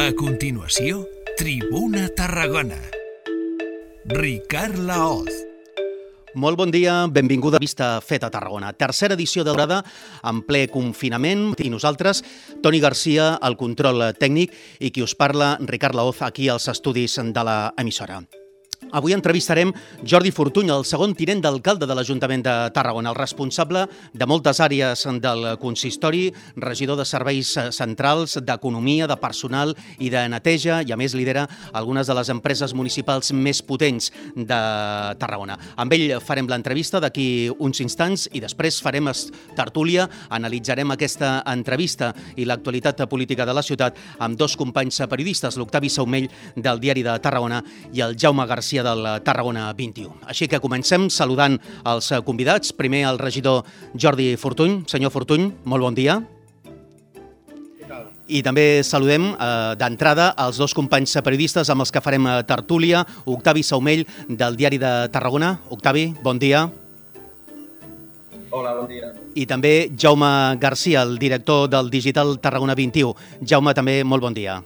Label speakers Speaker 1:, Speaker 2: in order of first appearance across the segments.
Speaker 1: A continuació, Tribuna Tarragona. Ricard Laoz.
Speaker 2: Molt bon dia, benvinguda a Vista Feta a Tarragona. Tercera edició de Dorada en ple confinament i nosaltres, Toni Garcia, el control tècnic i qui us parla, Ricard Laoz, aquí als estudis de la emissora. Avui entrevistarem Jordi Fortuny, el segon tinent d'alcalde de l'Ajuntament de Tarragona, el responsable de moltes àrees del consistori, regidor de serveis centrals, d'economia, de personal i de neteja, i a més lidera algunes de les empreses municipals més potents de Tarragona. Amb ell farem l'entrevista d'aquí uns instants i després farem tertúlia, analitzarem aquesta entrevista i l'actualitat política de la ciutat amb dos companys periodistes, l'Octavi Saumell del Diari de Tarragona i el Jaume Garcia dia del Tarragona 21. Així que comencem saludant els convidats. Primer el regidor Jordi Fortuny. Senyor Fortuny, molt bon dia. I també saludem eh, d'entrada els dos companys periodistes amb els que farem eh, tertúlia, Octavi Saumell, del Diari de Tarragona. Octavi, bon dia.
Speaker 3: Hola, bon dia.
Speaker 2: I també Jaume Garcia, el director del Digital Tarragona 21. Jaume, també molt bon dia.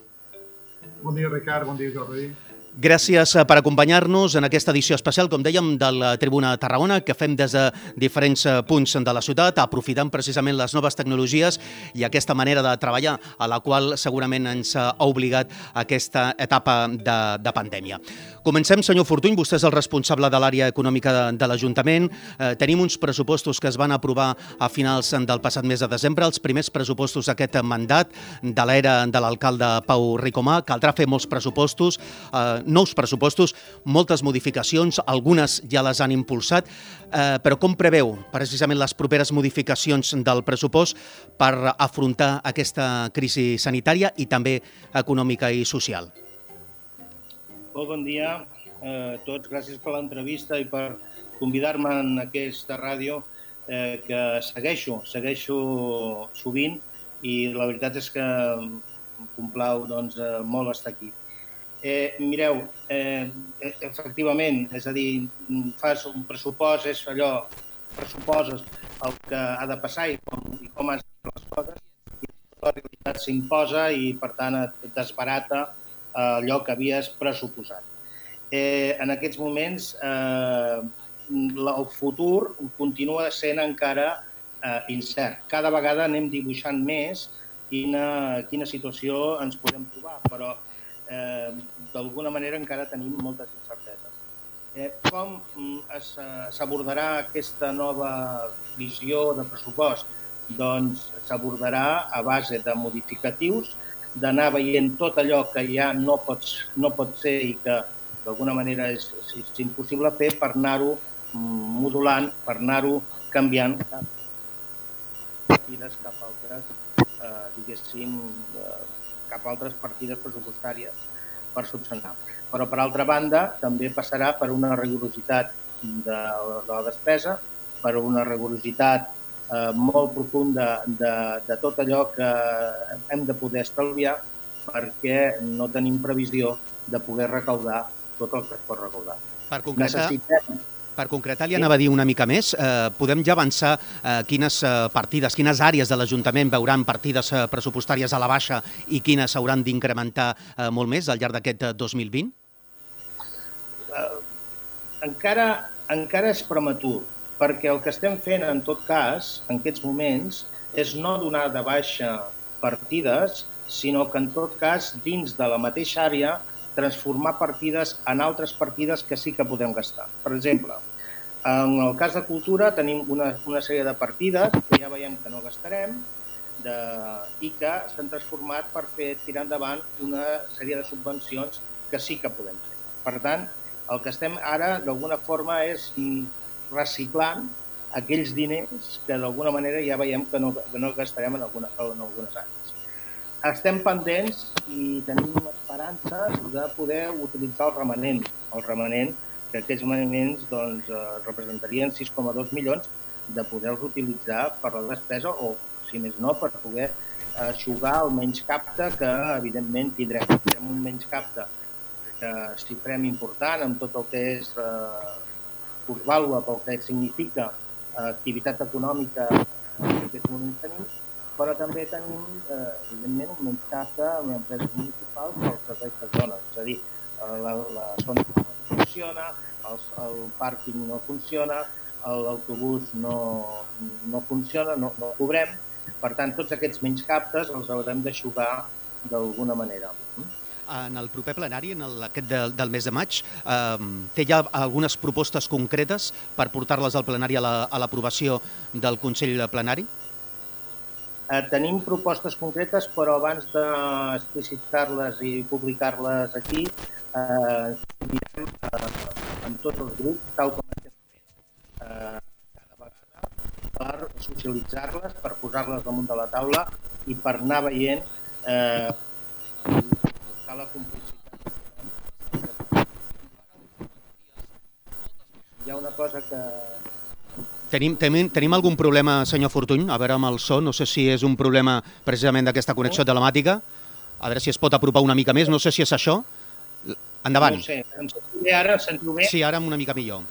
Speaker 4: Bon dia, Ricard. Bon dia, Jordi.
Speaker 2: Gràcies per acompanyar-nos en aquesta edició especial, com dèiem, de la Tribuna Tarragona, que fem des de diferents punts de la ciutat, aprofitant precisament les noves tecnologies i aquesta manera de treballar, a la qual segurament ens ha obligat aquesta etapa de, de pandèmia. Comencem, senyor Fortuny, vostè és el responsable de l'àrea econòmica de, de l'Ajuntament. Eh, tenim uns pressupostos que es van aprovar a finals del passat mes de desembre, els primers pressupostos d'aquest mandat de l'era de l'alcalde Pau Ricomà. Caldrà fer molts pressupostos, eh, nous pressupostos, moltes modificacions, algunes ja les han impulsat, eh, però com preveu precisament les properes modificacions del pressupost per afrontar aquesta crisi sanitària i també econòmica i social?
Speaker 3: Molt bon dia a tots. Gràcies per l'entrevista i per convidar-me en aquesta ràdio eh, que segueixo, segueixo sovint i la veritat és que em complau doncs, molt estar aquí. Eh, mireu, eh, efectivament, és a dir, fas un pressupost, és allò, pressuposes el que ha de passar i com, i com has de les coses, i la realitat s'imposa i, per tant, et desbarata allò que havies pressuposat. Eh, en aquests moments, eh, el futur continua sent encara eh, incert. Cada vegada anem dibuixant més quina, quina situació ens podem trobar, però eh, d'alguna manera encara tenim moltes incerteses. Eh, com mm, s'abordarà aquesta nova visió de pressupost? Doncs s'abordarà a base de modificatius d'anar veient tot allò que ja no, pots, no pot ser i que d'alguna manera és, és impossible fer per anar-ho mm, modulant, per anar-ho canviant cap a altres, eh, diguéssim, eh, cap altres partides pressupostàries per subsanar. Però, per altra banda, també passarà per una rigorositat de, de la despesa, per una rigorositat eh, molt profunda de, de tot allò que hem de poder estalviar perquè no tenim previsió de poder recaudar tot el que es pot recaudar.
Speaker 2: Per concretar, Necessitem... per concretar li anava a dir una mica més, eh, podem ja avançar eh, quines eh, partides, quines àrees de l'Ajuntament veuran partides eh, pressupostàries a la baixa i quines s'hauran d'incrementar eh, molt més al llarg d'aquest 2020?
Speaker 3: Eh, encara, encara és prematur perquè el que estem fent, en tot cas, en aquests moments, és no donar de baixa partides, sinó que, en tot cas, dins de la mateixa àrea, transformar partides en altres partides que sí que podem gastar. Per exemple, en el cas de cultura tenim una, una sèrie de partides que ja veiem que no gastarem de, i que s'han transformat per fer tirar endavant una sèrie de subvencions que sí que podem fer. Per tant, el que estem ara, d'alguna forma, és reciclant aquells diners que d'alguna manera ja veiem que no, que no gastarem en, alguna, en algunes àrees. Estem pendents i tenim esperances de poder utilitzar el remanent, el remanent que aquests remanents doncs, eh, representarien 6,2 milions de poder-los utilitzar per la despesa o, si més no, per poder aixugar el menys capte que, evidentment, tindrem. Tindrem un menys capte que xifrem important amb tot el que és eh, plusvàlua pel que significa eh, activitat econòmica aquests moments tenim, però també tenim, eh, evidentment, un menys capte amb empreses municipals pels serveis que donen. És a dir, eh, la, la zona no funciona, el, el pàrquing no funciona, l'autobús no, no funciona, no, no cobrem, per tant, tots aquests menys captes els haurem d'aixugar d'alguna manera.
Speaker 2: En el proper plenari, en el, aquest del, del mes de maig, eh, té ja algunes propostes concretes per portar-les al plenari a l'aprovació la, del Consell Plenari?
Speaker 3: Tenim propostes concretes, però abans d'explicitar-les i publicar-les aquí, eh, direm eh, amb tots els grups, tal com estem fent eh, cada vegada, per socialitzar-les, per posar-les damunt de la taula i per anar veient eh, buscar la complicitat. Hi ha una cosa que...
Speaker 2: Tenim, tenim, tenim algun problema, senyor Fortuny? A veure amb el so, no sé si és un problema precisament d'aquesta connexió telemàtica. A veure si es pot apropar una mica més, no sé si és això. Endavant.
Speaker 3: No sé, em sentiu bé ara? Em sentiu bé?
Speaker 2: Sí, ara una mica millor.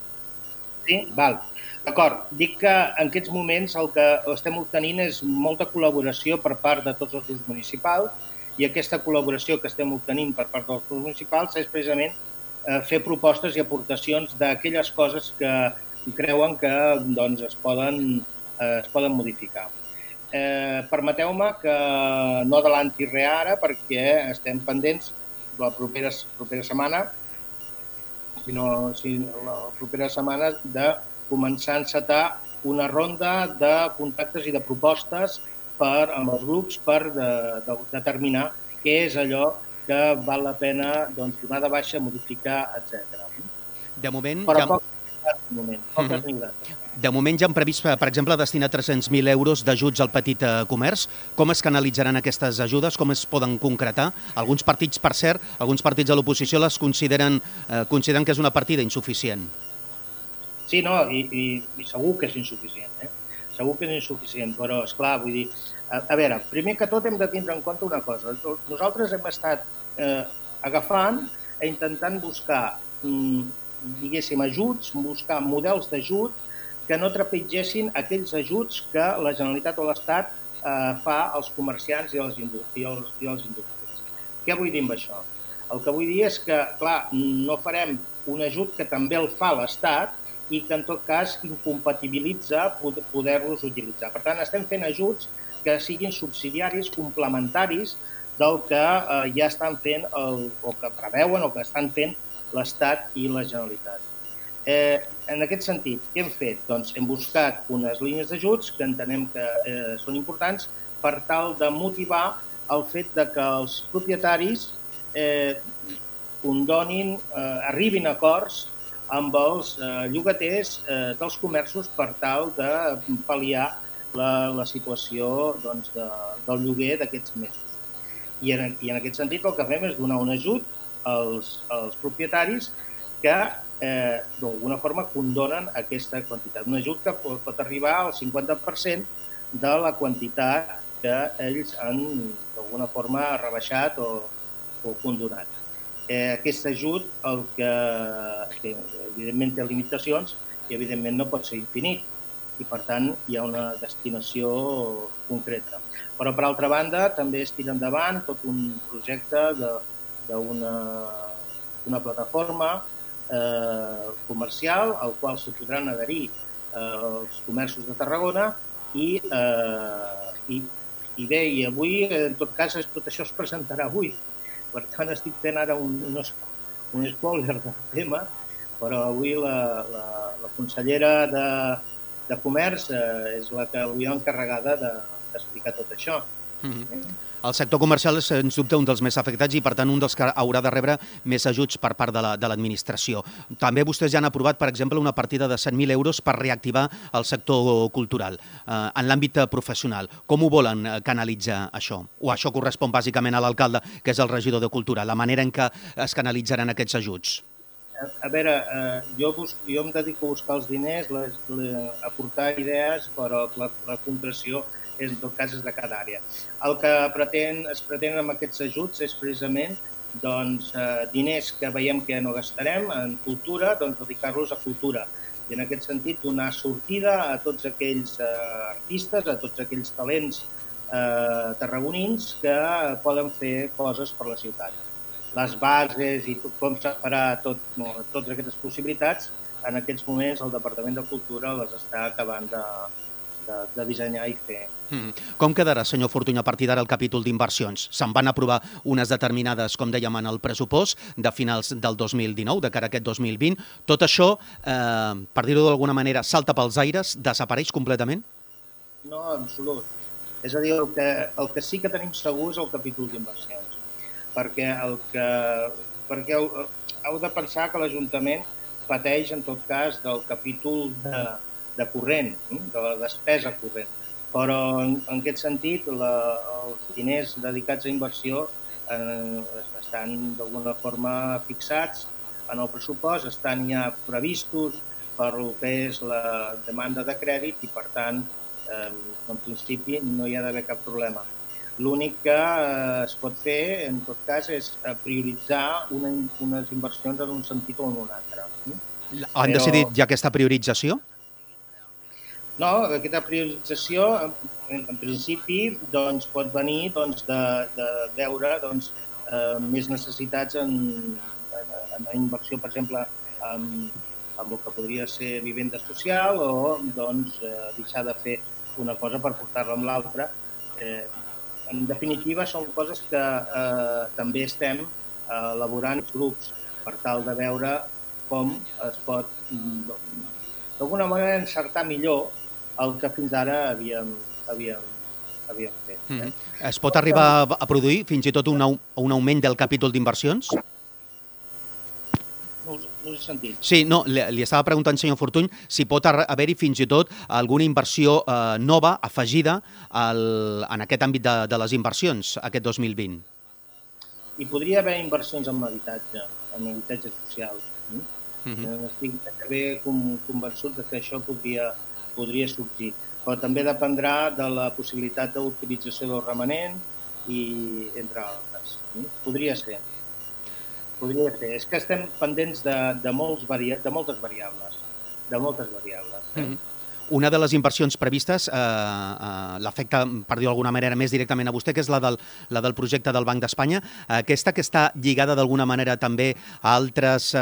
Speaker 3: Sí? Val. D'acord, dic que en aquests moments el que estem obtenint és molta col·laboració per part de tots els grups municipals i aquesta col·laboració que estem obtenint per part dels grups municipals és precisament eh, fer propostes i aportacions d'aquelles coses que creuen que doncs, es, poden, eh, es poden modificar. Eh, Permeteu-me que no adelanti res ara perquè estem pendents la propera, propera setmana sinó si la propera setmana de començar a encetar una ronda de contactes i de propostes per, amb els grups per de, de, determinar què és allò que val la pena doncs, donar de baixa, modificar, etc.
Speaker 2: De moment...
Speaker 3: Però
Speaker 2: ja...
Speaker 3: poc, de moment, mm -hmm.
Speaker 2: De moment ja han previst, per exemple, destinar 300.000 euros d'ajuts al petit eh, comerç. Com es canalitzaran aquestes ajudes? Com es poden concretar? Alguns partits, per cert, alguns partits de l'oposició les consideren, eh, consideren que és una partida insuficient.
Speaker 3: Sí, no, i, i, i segur que és insuficient, eh? Segur que és insuficient, però, és clar, vull dir, a, a veure, primer que tot hem de tindre en compte una cosa. Nosaltres hem estat eh, agafant i intentant buscar, mm, diguéssim, ajuts, buscar models d'ajut que no trepitgessin aquells ajuts que la Generalitat o l'Estat eh, fa als comerciants i als, i als, i als indústries. Què vull dir amb això? El que vull dir és que, clar, no farem un ajut que també el fa l'Estat, i que en tot cas incompatibilitza poder-los utilitzar. Per tant, estem fent ajuts que siguin subsidiaris, complementaris del que eh, ja estan fent el, o que preveuen o que estan fent l'Estat i la Generalitat. Eh, en aquest sentit, què hem fet? Doncs hem buscat unes línies d'ajuts que entenem que eh, són importants per tal de motivar el fet de que els propietaris eh, condonin, eh, arribin a acords amb els eh, llogaters eh, dels comerços per tal de pal·liar la, la situació doncs, de, del lloguer d'aquests mesos. I en, I en aquest sentit el que fem és donar un ajut als, als propietaris que eh, d'alguna forma condonen aquesta quantitat. Un ajut que pot, pot arribar al 50% de la quantitat que ells han d'alguna forma rebaixat o, o condonat eh, aquest ajut el que, que evidentment té limitacions i evidentment no pot ser infinit i per tant hi ha una destinació concreta. Però per altra banda també es tira endavant tot un projecte d'una una plataforma eh, comercial al qual se podran adherir eh, els comerços de Tarragona i, eh, i, i bé, i avui en tot cas tot això es presentarà avui per tant, estic fent ara un, un, un spoiler del tema, però avui la, la, la consellera de, de Comerç eh, és la que avui ha encarregada d'explicar de, tot això. Mm -hmm.
Speaker 2: El sector comercial és, sens dubte, un dels més afectats i, per tant, un dels que haurà de rebre més ajuts per part de l'administració. La, També vostès ja han aprovat, per exemple, una partida de 100.000 euros per reactivar el sector cultural eh, en l'àmbit professional. Com ho volen eh, canalitzar, això? O això correspon bàsicament a l'alcalde, que és el regidor de Cultura, la manera en què es canalitzaran aquests ajuts?
Speaker 3: a veure, eh, jo, bus, jo em dedico a buscar els diners, les, les, a aportar idees, però la, la concreció en tot cas és de cada àrea. El que pretén, es pretén amb aquests ajuts és precisament doncs, eh, diners que veiem que no gastarem en cultura, doncs dedicar-los a cultura. I en aquest sentit donar sortida a tots aquells eh, artistes, a tots aquells talents eh, tarragonins que poden fer coses per la ciutat. Les bases i tot, com se farà tot, no, totes aquestes possibilitats, en aquests moments el Departament de Cultura les està acabant de, de, de dissenyar i fer.
Speaker 2: Mm. Com quedarà, senyor Fortuny, a partir d'ara el capítol d'inversions? Se'n van aprovar unes determinades, com dèiem, en el pressupost de finals del 2019, de cara a aquest 2020. Tot això, eh, per dir-ho d'alguna manera, salta pels aires, desapareix completament?
Speaker 3: No, en absolut. És a dir, el que, el que sí que tenim segur és el capítol d'inversions. Perquè, el que, perquè heu, heu de pensar que l'Ajuntament pateix, en tot cas, del capítol de, de corrent, de la despesa corrent. Però en, en aquest sentit la, els diners dedicats a inversió eh, estan d'alguna forma fixats en el pressupost, estan ja previstos per el que és la demanda de crèdit i per tant eh, en principi no hi ha d'haver cap problema. L'únic que eh, es pot fer, en tot cas, és prioritzar una, unes inversions en un sentit o en un altre.
Speaker 2: Han Però... decidit ja aquesta priorització?
Speaker 3: No, aquesta priorització, en, en principi, doncs, pot venir doncs, de, de veure doncs, eh, més necessitats en, en, en inversió, per exemple, en, en el que podria ser vivenda social o doncs, eh, deixar de fer una cosa per portar-la amb l'altra. Eh, en definitiva, són coses que eh, també estem eh, elaborant grups per tal de veure com es pot d'alguna manera encertar millor el que fins ara havíem, havíem, havíem fet. Eh? Mm.
Speaker 2: Es pot arribar a produir fins i tot un, un augment del capítol d'inversions?
Speaker 3: No, no he sentit.
Speaker 2: Sí, no, li, li estava preguntant, senyor Fortuny, si pot haver-hi fins i tot alguna inversió eh, nova, afegida, al, en aquest àmbit de, de les inversions, aquest 2020.
Speaker 3: Hi podria haver inversions en habitatge, en habitatge social. Mm? Mm -hmm. Estic ben convençut que això podria, podria sortir. Però també dependrà de la possibilitat d'utilització del remanent i entre altres. Podria ser. Podria ser. És que estem pendents de, de, molts varia de moltes variables. De moltes variables. Eh? Mm -hmm.
Speaker 2: Una de les inversions previstes eh, eh, l'afecta, per dir d'alguna manera, més directament a vostè, que és la del, la del projecte del Banc d'Espanya. Aquesta que està lligada d'alguna manera també a altres eh,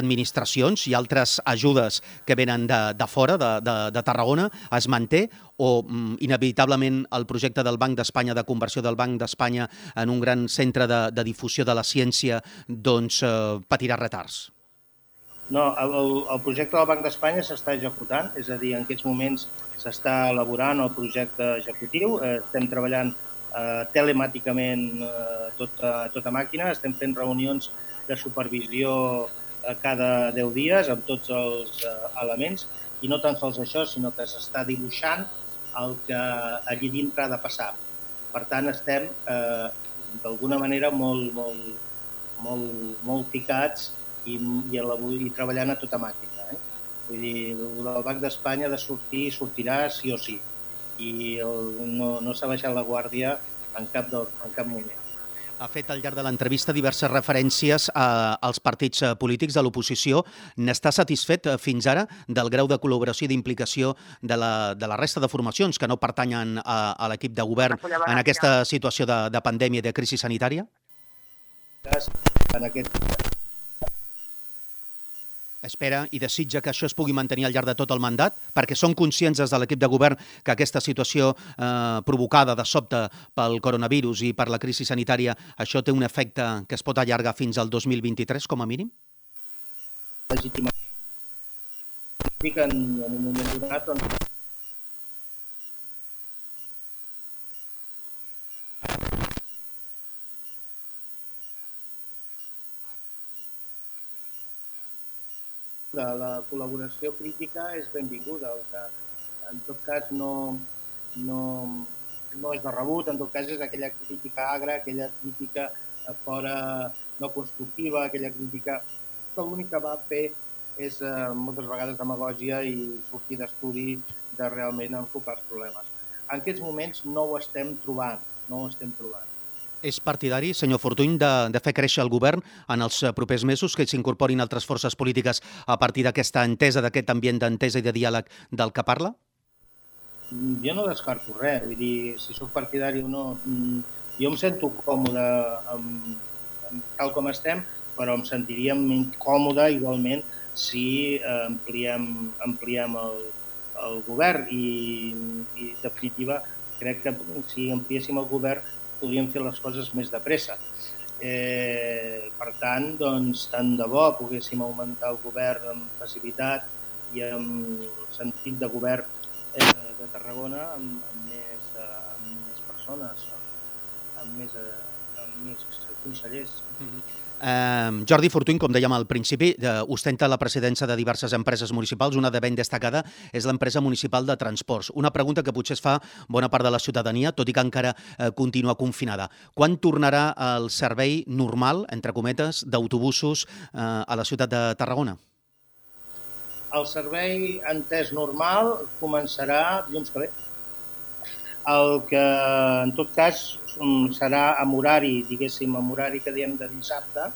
Speaker 2: administracions i altres ajudes que venen de, de fora, de, de, de Tarragona, es manté o mm, inevitablement el projecte del Banc d'Espanya, de conversió del Banc d'Espanya en un gran centre de, de difusió de la ciència, doncs eh, patirà retards?
Speaker 3: No, el, el projecte del Banc d'Espanya s'està executant, és a dir, en aquests moments s'està elaborant el projecte executiu, eh, estem treballant eh, telemàticament eh, tota, tota màquina, estem fent reunions de supervisió eh, cada 10 dies amb tots els eh, elements. I no tan sols això, sinó que s'està dibuixant el que allí dintre ha de passar. Per tant, estem eh, d'alguna manera molt, molt, molt, molt ficats i, i, la, i treballant a tota màquina. Eh? Vull dir, el Banc d'Espanya ha de sortir i sortirà sí o sí. I el, no, no s'ha baixat la guàrdia en cap, del, en cap moment.
Speaker 2: Ha fet al llarg de l'entrevista diverses referències a, als partits eh, polítics de l'oposició. N'està satisfet eh, fins ara del grau de col·laboració i d'implicació de, la, de la resta de formacions que no pertanyen a, a l'equip de govern en aquesta situació de, de pandèmia i de crisi sanitària?
Speaker 3: En aquest
Speaker 2: espera i desitja que això es pugui mantenir al llarg de tot el mandat, perquè són conscients des de l'equip de govern que aquesta situació eh, provocada de sobte pel coronavirus i per la crisi sanitària, això té un efecte que es pot allargar fins al 2023 com a mínim?
Speaker 3: Legítimament. En, en un moment donat, doncs, La, la col·laboració crítica és benvinguda, el que en tot cas no, no, no és de rebut, en tot cas és aquella crítica agra, aquella crítica fora no constructiva, aquella crítica que l'únic que va fer és eh, moltes vegades demagògia i sortir d'estudi de realment enfocar els problemes. En aquests moments no ho estem trobant, no ho estem trobant.
Speaker 2: És partidari, senyor Fortuny, de, de fer créixer el govern en els propers mesos, que s'incorporin altres forces polítiques a partir d'aquesta entesa, d'aquest ambient d'entesa i de diàleg del que parla?
Speaker 3: Jo no descarto res, vull dir, si sóc partidari o no, mm, jo em sento còmode amb, amb tal com estem, però em sentiríem incòmode igualment si eh, ampliem, ampliem el, el govern i, i, definitiva, crec que si ampliéssim el govern podríem fer les coses més de pressa. Eh, per tant, doncs, tant de bo poguéssim augmentar el govern amb facilitat i amb sentit de govern eh, de Tarragona amb, amb, més, eh, amb més persones, amb més, eh, amb més consellers. Mm -hmm.
Speaker 2: Eh, Jordi Fortuny, com dèiem al principi, eh, ostenta la presidència de diverses empreses municipals. Una de ben destacada és l'empresa municipal de transports. Una pregunta que potser es fa bona part de la ciutadania, tot i que encara eh, continua confinada. Quan tornarà el servei normal, entre cometes, d'autobusos eh, a la ciutat de Tarragona?
Speaker 3: El servei entès normal començarà dilluns que ve. El que, en tot cas, serà amb horari, diguéssim, amb horari que diem de dissabte,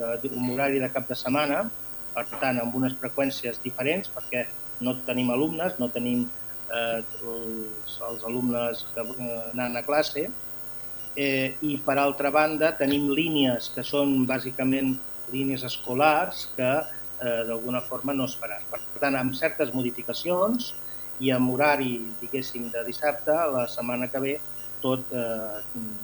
Speaker 3: un horari de cap de setmana, per tant, amb unes freqüències diferents, perquè no tenim alumnes, no tenim eh, els, els alumnes que eh, anant a classe, eh, i per altra banda tenim línies que són bàsicament línies escolars que eh, d'alguna forma no es faran. Per tant, amb certes modificacions i amb horari, diguéssim, de dissabte, la setmana que ve tot eh,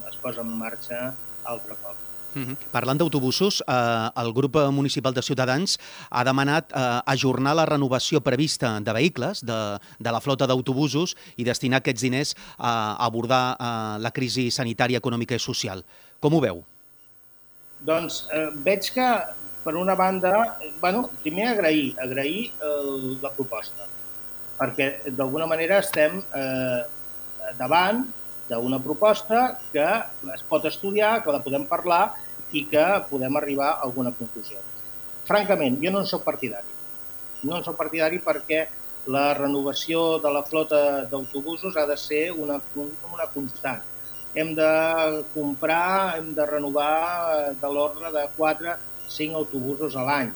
Speaker 3: es posa en marxa altre cop.
Speaker 2: Uh -huh. Parlant d'autobusos, eh, el grup municipal de Ciutadans ha demanat eh, ajornar la renovació prevista de vehicles de, de la flota d'autobusos i destinar aquests diners a abordar eh, la crisi sanitària, econòmica i social. Com ho veu?
Speaker 3: Doncs eh, veig que, per una banda, bueno, primer agrair, agrair eh, la proposta, perquè d'alguna manera estem eh, davant d'una proposta que es pot estudiar, que la podem parlar i que podem arribar a alguna conclusió. Francament, jo no en sóc partidari. No en sóc partidari perquè la renovació de la flota d'autobusos ha de ser una, una constant. Hem de comprar, hem de renovar de l'ordre de 4-5 autobusos a l'any,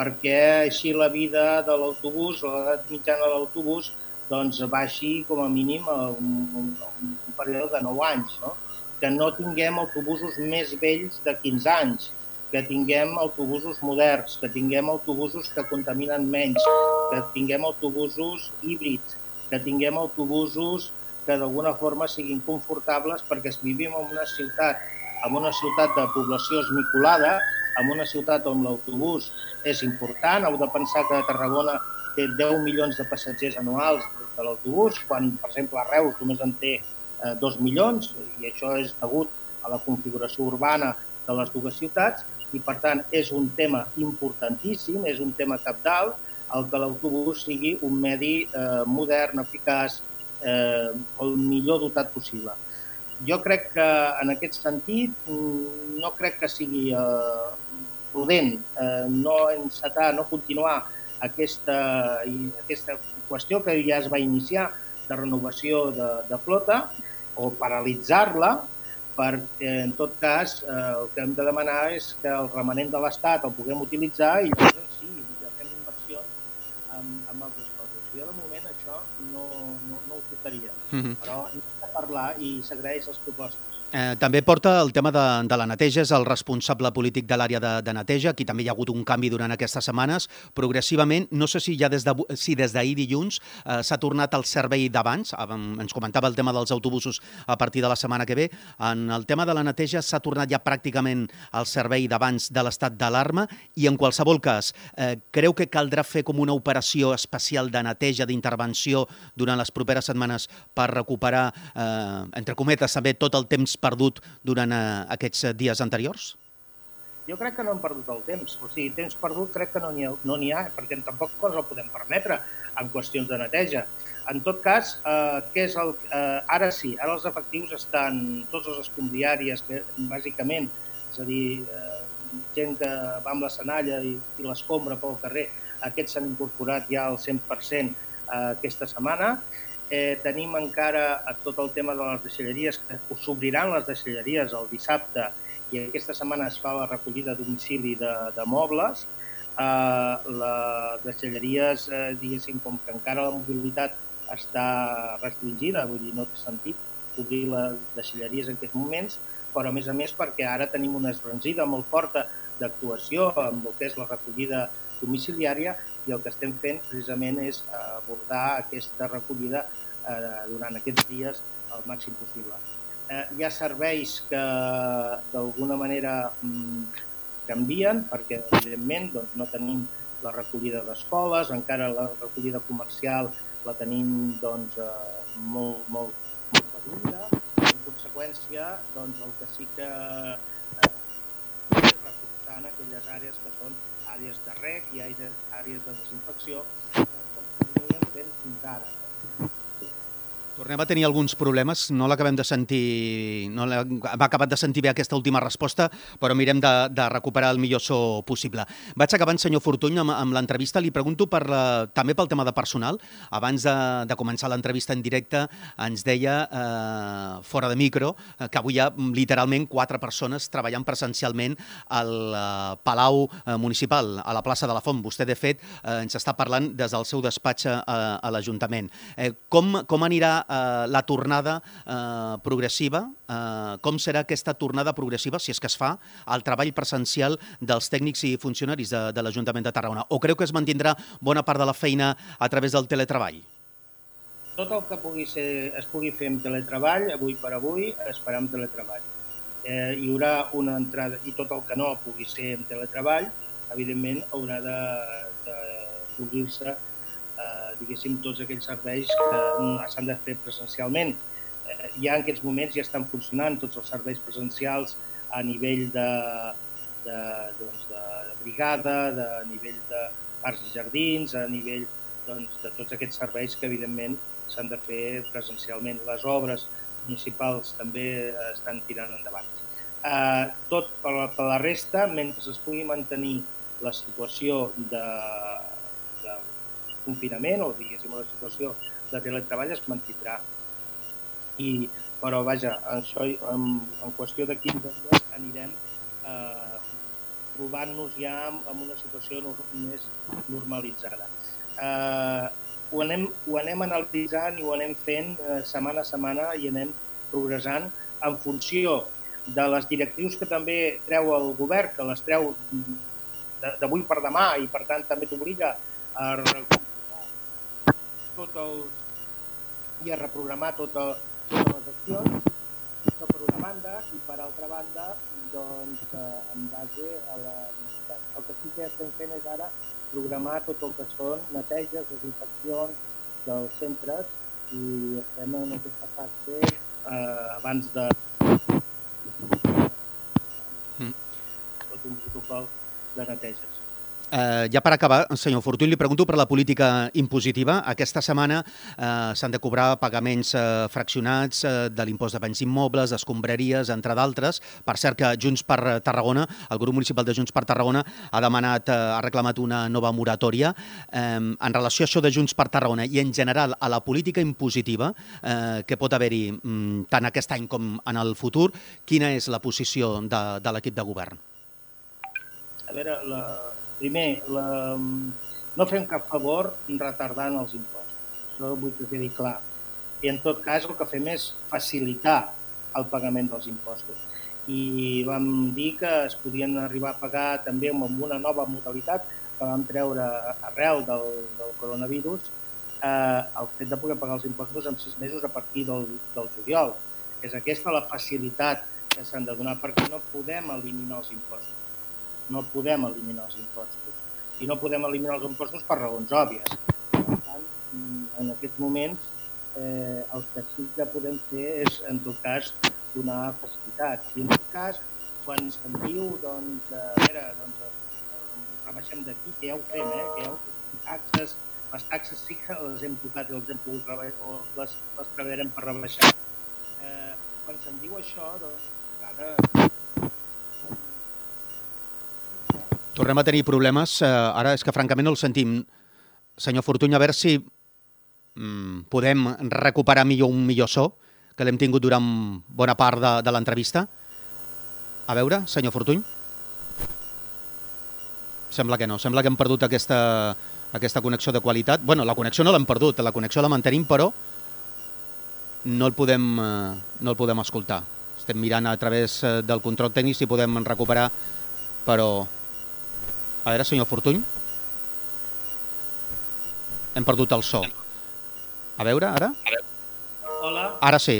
Speaker 3: perquè així la vida de l'autobús, l'edat mitjana de l'autobús, doncs baixi com a mínim un, un, un període de 9 anys, no? que no tinguem autobusos més vells de 15 anys, que tinguem autobusos moderns, que tinguem autobusos que contaminen menys, que tinguem autobusos híbrids, que tinguem autobusos que d'alguna forma siguin confortables perquè vivim en una ciutat, en una ciutat de població esmicolada, en una ciutat on l'autobús és important. Heu de pensar que Tarragona té 10 milions de passatgers anuals de l'autobús, quan, per exemple, a Reus només en té eh, 2 milions, i això és degut a la configuració urbana de les dues ciutats, i per tant és un tema importantíssim, és un tema capdalt, el que l'autobús sigui un medi eh, modern, eficaç, eh, el millor dotat possible. Jo crec que en aquest sentit no crec que sigui eh, prudent eh, no encetar, no continuar aquesta, aquesta qüestió que ja es va iniciar de renovació de, de flota o paralitzar-la perquè, en tot cas, eh, el que hem de demanar és que el remanent de l'Estat el puguem utilitzar i llavors sí, fem inversió en, en altres coses. Jo, de moment, això no, no, no ho portaria. Mm -hmm. Però hem de parlar i s'agraeix les propostes.
Speaker 2: Eh, també porta el tema de, de la neteja, és el responsable polític de l'àrea de, de neteja, aquí també hi ha hagut un canvi durant aquestes setmanes, progressivament, no sé si ja des de, si des d'ahir dilluns eh, s'ha tornat al servei d'abans, ens comentava el tema dels autobusos a partir de la setmana que ve, en el tema de la neteja s'ha tornat ja pràcticament al servei d'abans de l'estat d'alarma. I en qualsevol cas, eh, creu que caldrà fer com una operació especial de neteja, d'intervenció durant les properes setmanes per recuperar, eh, entre cometes, també tot el temps perdut durant eh, aquests eh, dies anteriors?
Speaker 3: Jo crec que no hem perdut el temps. O sigui, temps perdut crec que no n'hi ha, no ha, perquè tampoc ens el podem permetre en qüestions de neteja. En tot cas, eh, què és el, eh, ara sí, ara els efectius estan, tots els escombriàries, que bàsicament, és a dir, eh, gent que va amb la senalla i, i l'escombra pel carrer, aquests s'han incorporat ja al 100% eh, aquesta setmana Eh, tenim encara tot el tema de les deixalleries, que s'obriran les deixalleries el dissabte i aquesta setmana es fa la recollida a domicili de, de mobles. Eh, les deixalleries, eh, diguéssim, com que encara la mobilitat està restringida, vull dir, no té sentit obrir les deixalleries en aquests moments, però a més a més perquè ara tenim una esbrancida molt forta d'actuació amb el que és la recollida domiciliària i el que estem fent precisament és abordar aquesta recollida eh, durant aquests dies el màxim possible. Eh, hi ha serveis que d'alguna manera mm, canvien perquè evidentment doncs, no tenim la recollida d'escoles, encara la recollida comercial la tenim doncs, eh, molt, molt, molt reduïda. En conseqüència, doncs, el que sí que eh, reforçant aquelles àrees que són àrees de rec i àrees de desinfecció, com s'havien fent fins ara.
Speaker 2: Tornem a tenir alguns problemes, no l'acabem de sentir, no hem acabat de sentir bé aquesta última resposta, però mirem de, de recuperar el millor so possible. Vaig acabant, senyor Fortuny, amb, amb l'entrevista. Li pregunto per la, també pel tema de personal. Abans de, de començar l'entrevista en directe ens deia, eh, fora de micro, eh, que avui hi ha literalment quatre persones treballant presencialment al eh, Palau eh, Municipal, a la plaça de la Font. Vostè, de fet, eh, ens està parlant des del seu despatx a, a l'Ajuntament. Eh, com, com anirà eh, la tornada eh, progressiva, eh, com serà aquesta tornada progressiva, si és que es fa, al treball presencial dels tècnics i funcionaris de, de l'Ajuntament de Tarragona? O creu que es mantindrà bona part de la feina a través del teletreball?
Speaker 3: Tot el que pugui ser, es pugui fer amb teletreball, avui per avui, es farà amb teletreball. Eh, hi haurà una entrada, i tot el que no pugui ser amb teletreball, evidentment haurà d'obrir-se eh, diguéssim, tots aquells serveis que s'han de fer presencialment. Eh, ja en aquests moments ja estan funcionant tots els serveis presencials a nivell de, de, doncs, de brigada, de nivell de parcs i jardins, a nivell doncs, de tots aquests serveis que, evidentment, s'han de fer presencialment. Les obres municipals també estan tirant endavant. Eh, tot per la, per la resta, mentre es pugui mantenir la situació de, confinament o, diguéssim, la situació de teletreball es mantindrà. I, però, vaja, això en, en qüestió de 15 dies anirem eh, trobant-nos ja en, en una situació no, més normalitzada. Eh, ho, anem, ho anem analitzant i ho anem fent eh, setmana a setmana i anem progressant en funció de les directrius que també treu el govern, que les treu d'avui per demà i per tant també t'obliga a tot el, i a reprogramar tota, totes les accions, això per una banda, i per altra banda, doncs, eh, en base a la necessitat. El que sí que estem fent és ara programar tot el que són neteges, desinfeccions dels centres i estem en aquesta fase eh, abans de mm. tot un protocol de neteges.
Speaker 2: Eh, ja per acabar, senyor Fortuny, li pregunto per la política impositiva. Aquesta setmana eh, s'han de cobrar pagaments eh, fraccionats eh, de l'impost de béns immobles, escombraries, entre d'altres. Per cert que Junts per Tarragona, el grup municipal de Junts per Tarragona, ha demanat, eh, ha reclamat una nova moratòria. Eh, en relació a això de Junts per Tarragona i en general a la política impositiva eh, que pot haver-hi mm, tant aquest any com en el futur, quina és la posició de, de l'equip de govern?
Speaker 3: A veure, la, Primer, la, no fem cap favor retardant els impostos. Això vull que quedi clar. I en tot cas el que fem és facilitar el pagament dels impostos. I vam dir que es podien arribar a pagar també amb una nova modalitat que vam treure arrel del, del coronavirus, eh, el fet de poder pagar els impostos en sis mesos a partir del, del juliol. És aquesta la facilitat que s'han de donar perquè no podem eliminar els impostos no podem eliminar els impostos. I no podem eliminar els impostos per raons òbvies. Per tant, en aquests moments, eh, el que sí que podem fer és, en tot cas, donar facilitats. I en tot cas, quan se'n diu, doncs, a veure, doncs, eh, rebaixem d'aquí, que ja ho fem, eh, que ja ho fem. Taxes, les taxes sí que les hem tocat i les hem pogut rebaixar, o les, les preverem per rebaixar. Eh, quan se'n diu això, doncs, ara
Speaker 2: Tornem a tenir problemes. Uh, ara és que francament no el sentim. Senyor Fortuny, a veure si mm, podem recuperar millor un millor so, que l'hem tingut durant bona part de, de l'entrevista. A veure, senyor Fortuny. Sembla que no, sembla que hem perdut aquesta, aquesta connexió de qualitat. bueno, la connexió no l'hem perdut, la connexió la mantenim, però no el podem, eh, no el podem escoltar. Estem mirant a través eh, del control tècnic si podem recuperar, però... A veure, senyor Fortuny. Hem perdut el so. A veure, ara?
Speaker 3: Hola,
Speaker 2: Ara sí.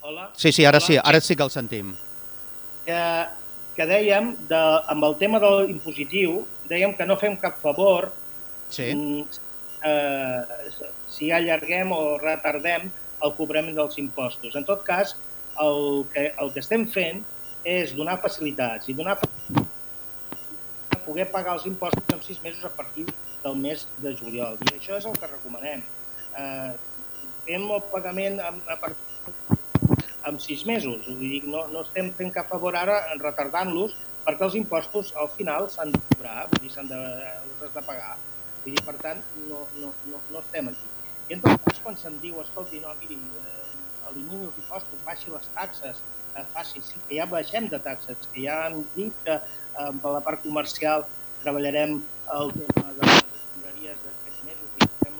Speaker 3: hola.
Speaker 2: Sí, sí, ara
Speaker 3: Hola.
Speaker 2: sí, ara sí que el sentim.
Speaker 3: Que, que dèiem, de, amb el tema de l'impositiu, dèiem que no fem cap favor
Speaker 2: Sí.
Speaker 3: mm, eh, si allarguem o retardem el cobrament dels impostos. En tot cas, el que, el que estem fent és donar facilitats i donar fa- poder pagar els impostos en sis mesos a partir del mes de juliol. I això és el que recomanem. Eh, fem el pagament amb, a partir amb sis mesos. Vull dir, no, no estem fent cap favor ara en retardant-los perquè els impostos al final s'han de cobrar, vull dir, s'han de, de pagar. Vull dir, per tant, no, no, no, no estem aquí. I en tot cas, quan se'm diu, escolti, no, miri, eh, elimini els impostos, baixi les taxes, eh, faci, sí, que ja baixem de taxes, que ja hem dit que per la part comercial treballarem el tema de les escombraries d'aquests mesos i fem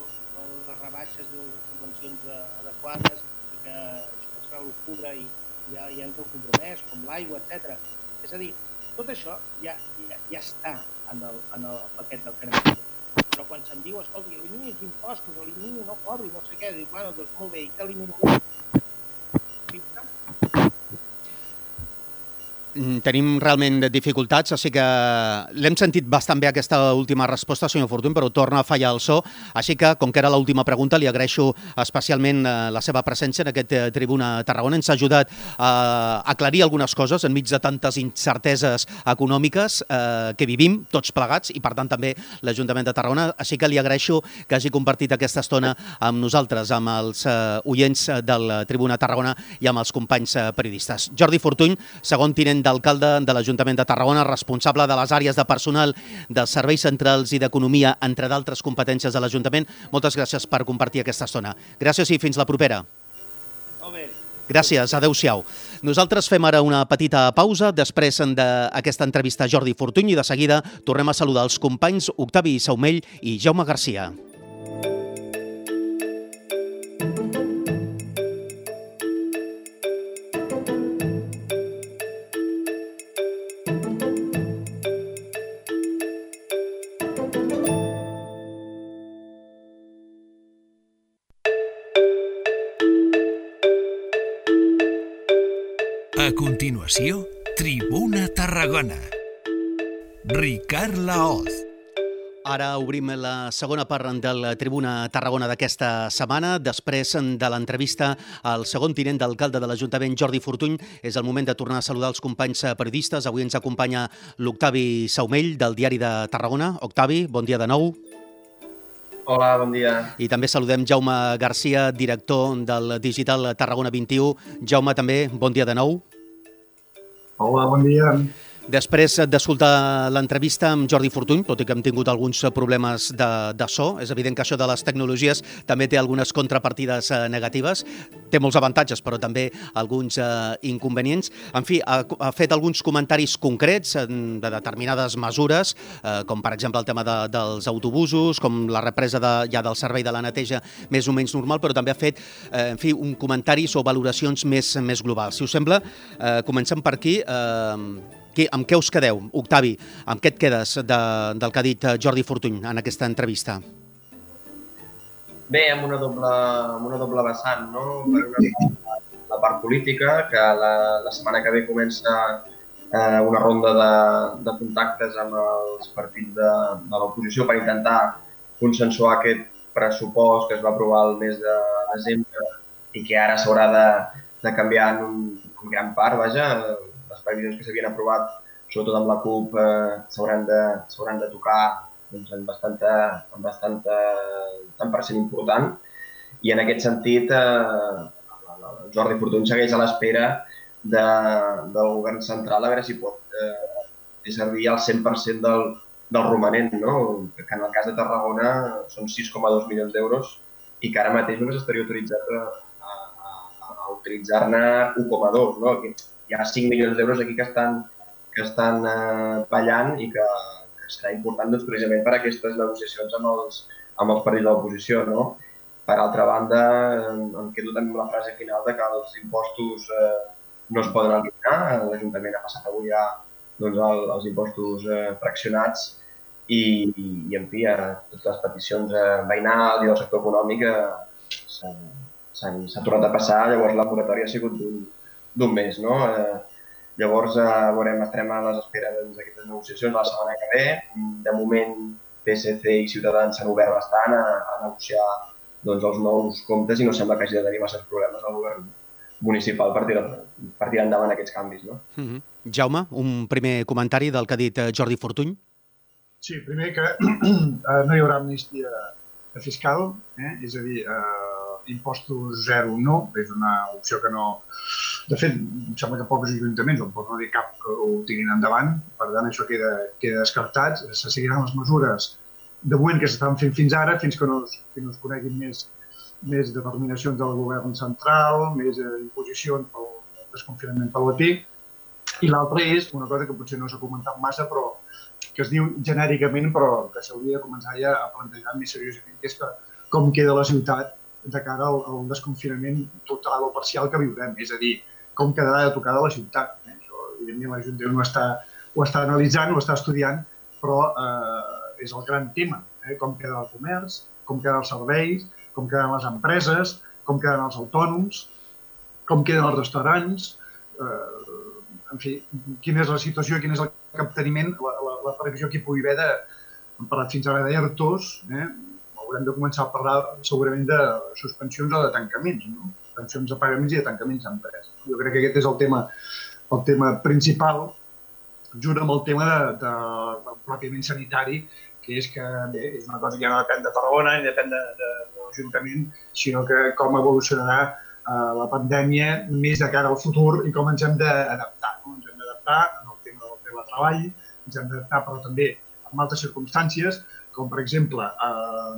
Speaker 3: les rebaixes de les subvencions adequades i que això serà l'octubre i ja, ja ens heu compromès, com l'aigua, etc. És a dir, tot això ja, ja, ja està en el, en el paquet del que fer. Però quan se'm diu, escolti, elimini els impostos, elimini, no cobri, no sé què, dic, bueno, doncs molt bé, i què elimino?
Speaker 2: Mm, Tenim realment dificultats, així que l'hem sentit bastant bé aquesta última resposta, senyor Fortuny, però torna a fallar el so. Així que, com que era l'última pregunta, li agraeixo especialment eh, la seva presència en aquest eh, Tribuna Tarragona. Ens ha ajudat a aclarir algunes coses enmig de tantes incerteses econòmiques eh, que vivim tots plegats i, per tant, també l'Ajuntament de Tarragona. Així que li agraeixo que hagi compartit aquesta estona amb nosaltres, amb els eh, oients del Tribuna Tarragona i amb els companys eh, periodistes. Jordi Fortuny, segon tinent d'alcalde de l'Ajuntament de Tarragona, responsable de les àrees de personal, dels serveis centrals i d'economia, entre d'altres competències de l'Ajuntament. Moltes gràcies per compartir aquesta estona. Gràcies i fins la propera. Gràcies, adeu-siau. Nosaltres fem ara una petita pausa després d'aquesta entrevista a Jordi Fortuny i de seguida tornem a saludar els companys Octavi Saumell i Jaume Garcia.
Speaker 1: Continuació, Tribuna Tarragona. Ricard Laoz.
Speaker 2: Ara obrim la segona part del Tribuna Tarragona d'aquesta setmana. Després de l'entrevista al segon tinent d'alcalde de l'Ajuntament, Jordi Fortuny, és el moment de tornar a saludar els companys periodistes. Avui ens acompanya l'Octavi Saumell, del Diari de Tarragona. Octavi, bon dia de nou.
Speaker 5: Hola, bon dia.
Speaker 2: I també saludem Jaume Garcia, director del Digital Tarragona 21. Jaume, també, bon dia de nou.
Speaker 4: Hola, bon dia.
Speaker 2: Després d'escoltar l'entrevista amb Jordi Fortuny, tot i que hem tingut alguns problemes de, de so, és evident que això de les tecnologies també té algunes contrapartides eh, negatives, té molts avantatges, però també alguns eh, inconvenients. En fi, ha, ha fet alguns comentaris concrets de determinades mesures, eh, com per exemple el tema de, dels autobusos, com la represa de, ja del servei de la neteja més o menys normal, però també ha fet eh, en fi, un comentari o valoracions més, més globals. Si us sembla, eh, comencem per aquí. Eh, qui, amb què us quedeu? Octavi, amb què et quedes de, del que ha dit eh, Jordi Fortuny en aquesta entrevista?
Speaker 5: Bé, amb una doble, amb una doble vessant, no? Per una part, la part política, que la, la setmana que ve comença eh, una ronda de, de contactes amb els partits de, de l'oposició per intentar consensuar aquest pressupost que es va aprovar el mes de desembre i que ara s'haurà de, de canviar en, un, en gran part, vaja, previsions que s'havien aprovat, sobretot amb la CUP, eh, s'hauran de, de tocar doncs, en bastanta, en bastanta tant per cent important. I en aquest sentit, eh, el Jordi Fortuny segueix a l'espera de, del govern central a veure si pot eh, servir el 100% del, del romanent, no? que en el cas de Tarragona són 6,2 milions d'euros i que ara mateix només estaria autoritzat a, a, a, utilitzar-ne 1,2. No? Hi ha 5 milions d'euros aquí que estan, que estan eh, ballant i que, que serà important doncs, precisament per aquestes negociacions amb els, amb els partits de l'oposició. No? Per altra banda, em quedo també amb la frase final de que els impostos eh, no es poden eliminar. L'Ajuntament ha passat avui a doncs, el, els impostos eh, fraccionats i, i en fi, a totes les peticions eh, veïnals i del sector econòmic eh, s'ha tornat a passar, llavors la moratòria ha sigut d'un mes. No? Eh, llavors eh, veurem, estarem a les esperes d'aquestes negociacions la setmana que ve. De moment, PSC i Ciutadans s'han obert bastant a, a negociar doncs, els nous comptes i no sembla que hagi de tenir massa problemes al govern municipal per tirar, per tirar endavant aquests canvis. No?
Speaker 2: Mm -hmm. Jaume, un primer comentari del que ha dit eh, Jordi Fortuny.
Speaker 4: Sí, primer que eh, no hi haurà amnistia fiscal, eh? és a dir, eh, impostos zero no, és una opció que no... De fet, em sembla que pocs ajuntaments, o pot no dir cap, que ho tinguin endavant, per tant això queda, queda descartat, se seguiran les mesures de moment que s'estan fent fins ara, fins que no que no es coneguin més, més determinacions del govern central, més eh, imposicions pel desconfinament palatí, i l'altra és una cosa que potser no s'ha comentat massa, però que es diu genèricament, però que s'hauria de començar ja a plantejar més seriosament, que és que com queda la ciutat de cara al, al desconfinament total o parcial que viurem. És a dir, com quedarà de tocada la ciutat. Eh? Això, evidentment, l'Ajuntament ho, està, ho està analitzant, ho està estudiant, però eh, és el gran tema. Eh? Com queda el comerç, com queden els serveis, com queden les empreses, com queden els autònoms, com queden els restaurants, eh, en fi, quina és la situació, quin és el capteniment, la, la, la previsió que hi pugui haver de, hem parlat fins ara d'ERTOs, eh? haurem de començar a parlar segurament de suspensions o de tancaments, no? Suspensions de pagaments i de tancaments d'empreses. Jo crec que aquest és el tema, el tema principal, junt amb el tema de, de, de pròpiament sanitari, que és que bé, és una cosa que ja no depèn de Tarragona ni depèn de, de, de l'Ajuntament, sinó que com evolucionarà eh, la pandèmia més de cara al futur i com ens hem d'adaptar. No? Ens hem d'adaptar en el tema del teletreball, ens hem d'adaptar però també en altres circumstàncies, com per exemple eh,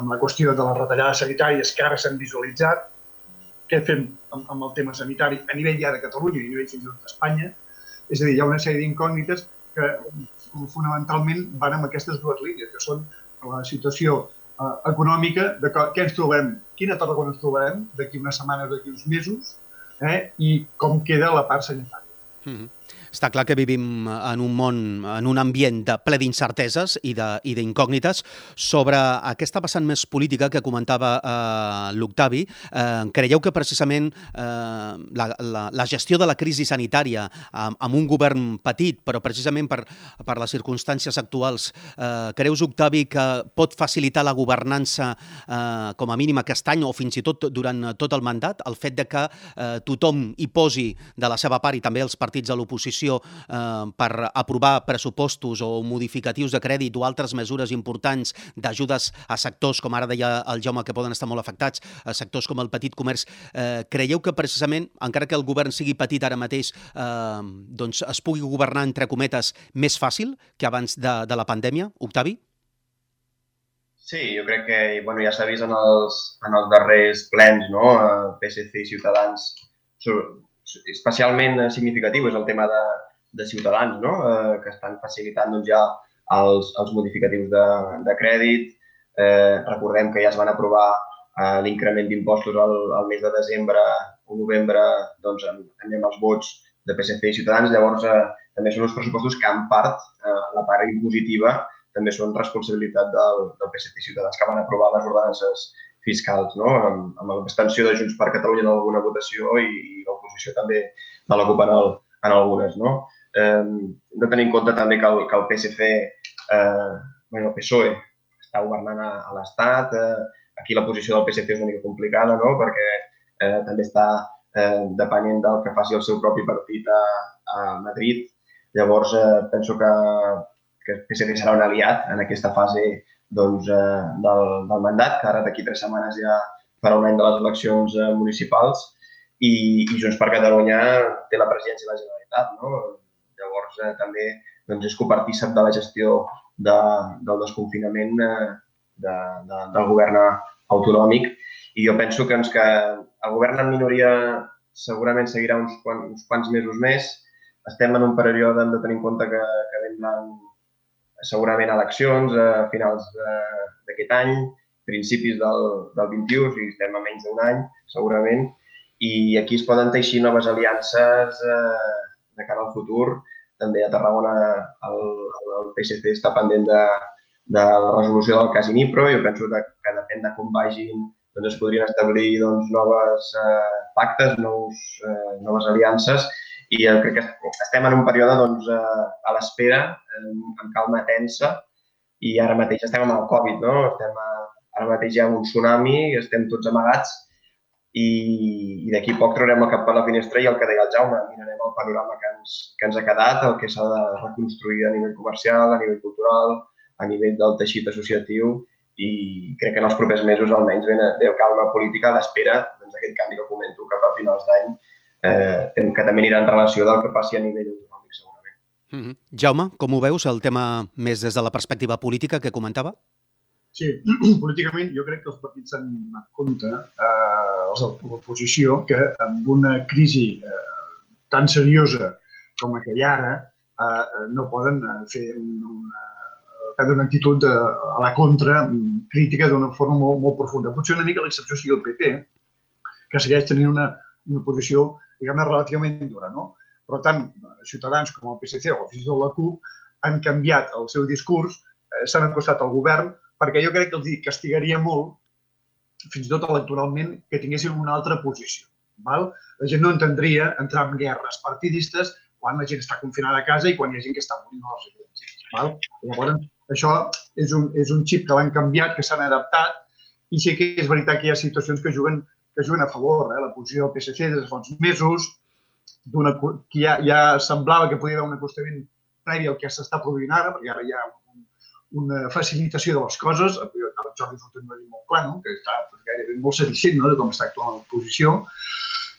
Speaker 4: amb la qüestió de les retallades sanitàries que ara s'han visualitzat, què fem amb, amb el tema sanitari a nivell ja de Catalunya i a nivell fins i tot d'Espanya. És a dir, hi ha una sèrie d'incògnites que fonamentalment van amb aquestes dues línies, que són la situació eh, econòmica de què ens trobem, quina Tarragona ens trobem d'aquí unes setmanes, d'aquí uns mesos, eh, i com queda la part sanitària.
Speaker 2: Mm -hmm. Està clar que vivim en un món, en un ambient de ple d'incerteses i d'incògnites sobre aquesta vessant més política que comentava eh, l'Octavi. Eh, creieu que precisament eh, la, la, la gestió de la crisi sanitària amb, amb un govern petit, però precisament per, per les circumstàncies actuals, eh, creus, Octavi, que pot facilitar la governança eh, com a mínim aquest any o fins i tot durant tot el mandat? El fet de que eh, tothom hi posi de la seva part i també els partits de l'oposició Comissió eh, per aprovar pressupostos o modificatius de crèdit o altres mesures importants d'ajudes a sectors, com ara deia el Jaume, que poden estar molt afectats, a sectors com el petit comerç, eh, creieu que precisament, encara que el govern sigui petit ara mateix, eh, doncs es pugui governar, entre cometes, més fàcil que abans de, de la pandèmia? Octavi?
Speaker 5: Sí, jo crec que bueno, ja s'ha vist en els, en els darrers plens, no? PSC i Ciutadans especialment significatiu és el tema de, de Ciutadans, no? eh, que estan facilitant doncs, ja els, els modificatius de, de crèdit. Eh, recordem que ja es van aprovar eh, l'increment d'impostos al, al mes de desembre o novembre doncs, amb els vots de PSC i Ciutadans. Llavors, eh, també són uns pressupostos que, en part, eh, la part impositiva també són responsabilitat del, del PSC i Ciutadans que van aprovar les ordenances fiscals, no? amb, amb l'extensió de Junts per Catalunya en alguna votació i, i l'oposició també de la CUP en, el, en algunes. No? Eh, hem de tenir en compte també que el, que el PSC, eh, bueno, el PSOE, està governant a, a l'Estat. Eh, aquí la posició del PSC és una mica complicada, no? perquè eh, també està eh, depenent del que faci el seu propi partit a, a Madrid. Llavors, eh, penso que, que el PSC serà un aliat en aquesta fase doncs, eh, del, del mandat, que ara d'aquí tres setmanes ja farà un any de les eleccions eh, municipals i, i Junts per Catalunya té la presidència de la Generalitat. No? Llavors, eh, també doncs, és copartícip de la gestió de, del desconfinament eh, de, de, del govern autonòmic i jo penso que, ens, que el govern en minoria segurament seguirà uns, quants, uns quants mesos més. Estem en un període, hem de tenir en compte que, que vindran segurament eleccions a finals d'aquest any, principis del, del 21, o sigui, estem a menys d'un any, segurament, i aquí es poden teixir noves aliances eh, de cara al futur. També a Tarragona el, el PSC està pendent de, de la resolució del cas Inipro. Jo penso que, que depèn de com vagin doncs es podrien establir doncs, noves eh, pactes, nous, eh, noves aliances i eh, crec que estem en un període doncs, eh, a l'espera, amb calma tensa i ara mateix estem amb el Covid, no? estem a, ara mateix hi ha un tsunami, estem tots amagats i, i d'aquí poc traurem el cap per la finestra i el que deia el Jaume, mirarem el panorama que ens, que ens ha quedat, el que s'ha de reconstruir a nivell comercial, a nivell cultural, a nivell del teixit associatiu i crec que en els propers mesos almenys ve, ve calma política a l'espera doncs, d'aquest canvi que comento cap a finals d'any, eh, que també anirà en relació del que passi a nivell autonòmic segurament.
Speaker 2: Mm -hmm. Jaume, com ho veus, el tema més des de la perspectiva política que comentava?
Speaker 4: Sí, políticament jo crec que els partits s'han donat compte, eh, els de l'oposició, que amb una crisi eh, tan seriosa com la que hi ara, eh, no poden eh, fer una, prendre una actitud de, a la contra crítica d'una forma molt, molt profunda. Potser una mica l'excepció sigui el PP, que segueix tenint una, una posició, diguem-ne, relativament dura, no? Però tant Ciutadans com el PSC o fins i tot la CUP han canviat el seu discurs, eh, s'han acostat al govern perquè jo crec que els castigaria molt, fins i tot electoralment, que tinguessin una altra posició. Val? La gent no entendria entrar en guerres partidistes quan la gent està confinada a casa i quan hi ha gent que està morint a les residències. Val? Llavors, això és un, és un xip que l'han canviat, que s'han adaptat, i sí que és veritat que hi ha situacions que juguen, que juguen a favor. Eh? La posició del PSC des de fa uns mesos, que ja, ja semblava que podia haver un acostament previ al que s'està produint ara, perquè ara hi ha una facilitació de les coses. El Jordi Fortuny va dir molt clar, no? que està gairebé molt satisfet no? de com està actuant l'oposició.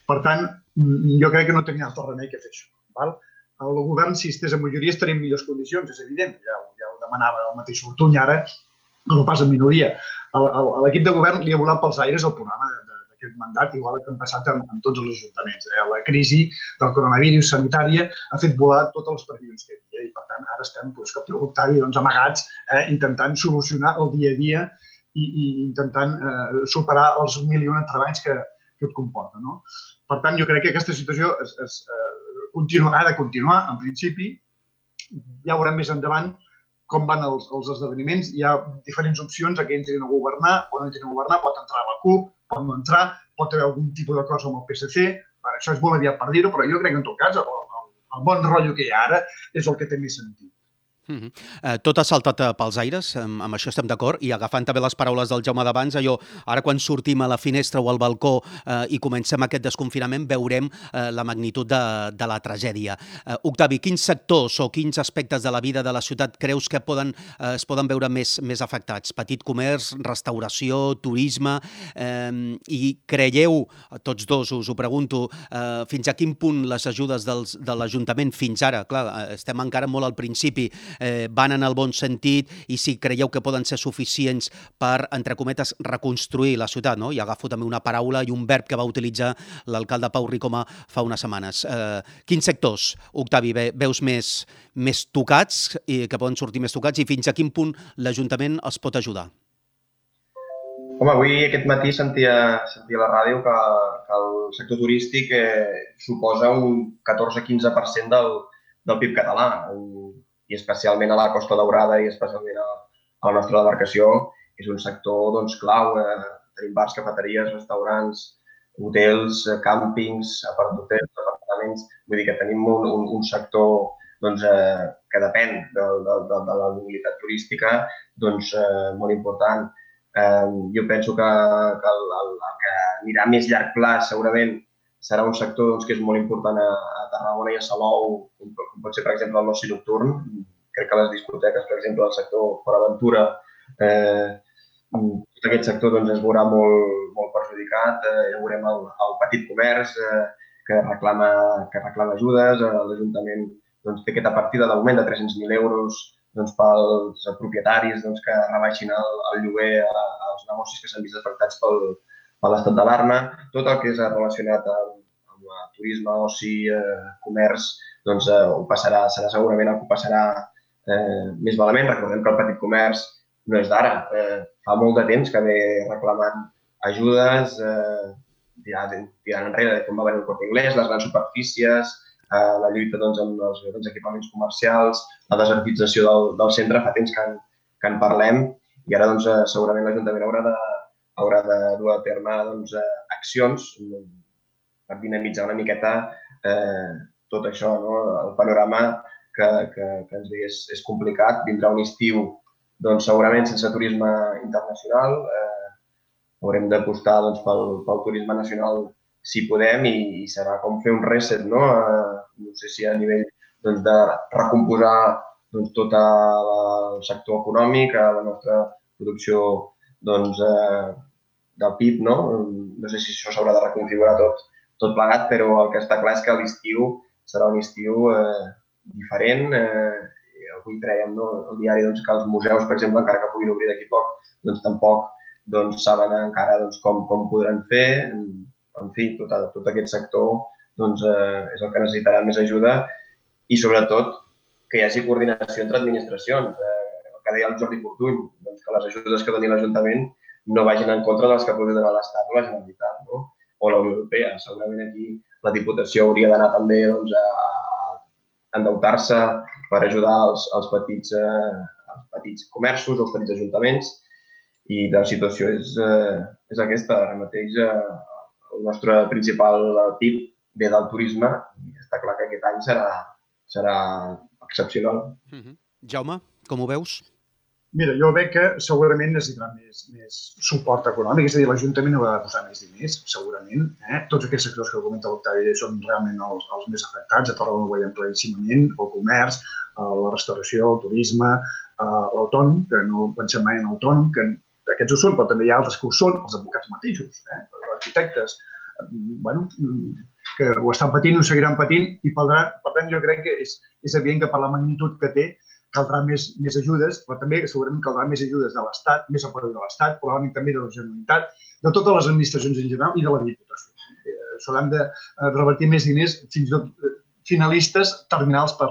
Speaker 4: Per tant, mm, jo crec que no tenia altre remei que fer això. Val? El govern, si estés en majoria, estaria en millors condicions, és evident. Ja, ja ho demanava el mateix Fortuny ara, no pas en minoria. L'equip de govern li ha volat pels aires el programa d'aquest mandat, igual que han passat amb, amb tots els ajuntaments. Eh? La crisi del coronavirus sanitària ha fet volar totes les previsions que hi havia i, per tant, ara estem, doncs, diu Octavi, doncs, amagats, eh? intentant solucionar el dia a dia i, i intentant eh, superar els mil i una treballs que, que et comporta. No? Per tant, jo crec que aquesta situació es, es, eh, continua, ha de continuar, en principi. Ja veurem més endavant com van els, els esdeveniments. Hi ha diferents opcions a que entrin a governar o no entrin a governar. Pot entrar la CUP, pot no entrar, pot haver algun tipus de cosa amb el PSC. Això és molt aviat per dir-ho, però jo crec que en tot cas el, el, el bon rotllo que hi ha ara és el que té més sentit.
Speaker 2: Mm -hmm. eh, tot ha saltat eh, pels aires, amb, amb això estem d'acord, i agafant també les paraules del Jaume d'abans, allò, ara quan sortim a la finestra o al balcó eh, i comencem aquest desconfinament, veurem eh, la magnitud de, de la tragèdia. Eh, Octavi, quins sectors o quins aspectes de la vida de la ciutat creus que poden, eh, es poden veure més, més afectats? Petit comerç, restauració, turisme, eh, i creieu, tots dos us ho pregunto, eh, fins a quin punt les ajudes dels, de l'Ajuntament fins ara, clar, eh, estem encara molt al principi, eh, van en el bon sentit i si creieu que poden ser suficients per, entre cometes, reconstruir la ciutat. No? I agafo també una paraula i un verb que va utilitzar l'alcalde Pau Ricoma fa unes setmanes. Eh, quins sectors, Octavi, veus més, més tocats, i que poden sortir més tocats i fins a quin punt l'Ajuntament els pot ajudar?
Speaker 5: Home, avui aquest matí sentia, sentia a la ràdio que, que el sector turístic eh, suposa un 14-15% del, del PIB català. I especialment a la Costa Daurada i especialment a, a la nostra demarcació, és un sector doncs, clau. Eh, tenim bars, cafeteries, restaurants, hotels, eh, càmpings, apartotels, apartaments. Vull dir que tenim un, un, un sector doncs, eh, que depèn de, de, de, de la mobilitat turística doncs, eh, molt important. Eh, jo penso que, que el, el, el que anirà més llarg plaç segurament serà un sector doncs, que és molt important a, a Tarragona i a Salou, com, com pot ser, per exemple, el l'oci nocturn. Crec que les discoteques, per exemple, el sector Fora Aventura, eh, tot aquest sector doncs, es veurà molt, molt perjudicat. Eh, ja veurem el, el petit comerç eh, que, reclama, que reclama ajudes. Eh, L'Ajuntament doncs, té aquesta partida d'augment de 300.000 euros doncs, pels propietaris doncs, que rebaixin el, el lloguer als negocis que s'han vist afectats pel, per l'estat d'alarma, tot el que és relacionat amb, turisme, oci, eh, comerç, doncs eh, ho passarà, serà segurament el que passarà eh, més malament. Recordem que el petit comerç no és d'ara, eh, fa molt de temps que ve reclamant ajudes, eh, tirant, tirant enrere de com va venir el Corte Inglés, les grans superfícies, eh, la lluita doncs, amb els, els equipaments comercials, la desertització del, del centre, fa temps que en, que en parlem i ara doncs, eh, segurament l'Ajuntament haurà de, haurà de dur a terme doncs, eh, accions per dinamitzar una miqueta eh, tot això, no? el panorama que, que, que ens és, és complicat. Vindrà un estiu doncs, segurament sense turisme internacional. Eh, haurem d'apostar doncs, pel, pel turisme nacional si podem i, i serà com fer un reset, no? Eh, no sé si a nivell doncs, de recomposar doncs, tot el sector econòmic, la nostra producció doncs, eh, del PIB, no? No sé si això s'haurà de reconfigurar tot, tot plegat, però el que està clar és que l'estiu serà un estiu eh, diferent. Eh, avui traiem no, el diari doncs, que els museus, per exemple, encara que puguin obrir d'aquí poc, doncs tampoc doncs, saben encara doncs, com, com podran fer en fi, tot, tot aquest sector doncs, eh, és el que necessitarà més ajuda i, sobretot, que hi hagi coordinació entre administracions. Eh, el que deia el Jordi Fortuny, doncs, que les ajudes que doni l'Ajuntament no vagin en contra de les que pugui donar l'Estat o la Generalitat, no? O la Unió Europea. Segurament aquí la Diputació hauria d'anar també doncs, a, endeutar-se per ajudar els, els, petits, eh, els petits comerços, els petits ajuntaments, i la situació és, eh, és aquesta. Ara mateix eh, el nostre principal PIB ve del turisme i està clar que aquest any serà, serà excepcional.
Speaker 2: Mm -hmm. Jaume, com ho veus?
Speaker 4: Mira, jo veig que segurament necessitarà més, més suport econòmic, és a dir, l'Ajuntament haurà de posar més diners, segurament. Eh? Tots aquests sectors que comenta l'Octavi són realment els, els més afectats, a Tarragona ho veiem claríssimament, el comerç, eh, la restauració, el turisme, eh, l'autònom, que no pensem mai en l'autònom, que aquests ho són, però també hi ha altres que ho són, els advocats mateixos. Eh? arquitectes, bueno, que ho estan patint, ho seguiran patint i per tant jo crec que és, és evident que per la magnitud que té caldrà més, més ajudes, però també segurament caldrà més ajudes de l'Estat, més apoyo de l'Estat, probablement també de la Generalitat, de totes les administracions en general i de la Diputació. Eh, S'hauran de eh, revertir més diners, fins i tot eh, finalistes terminals per,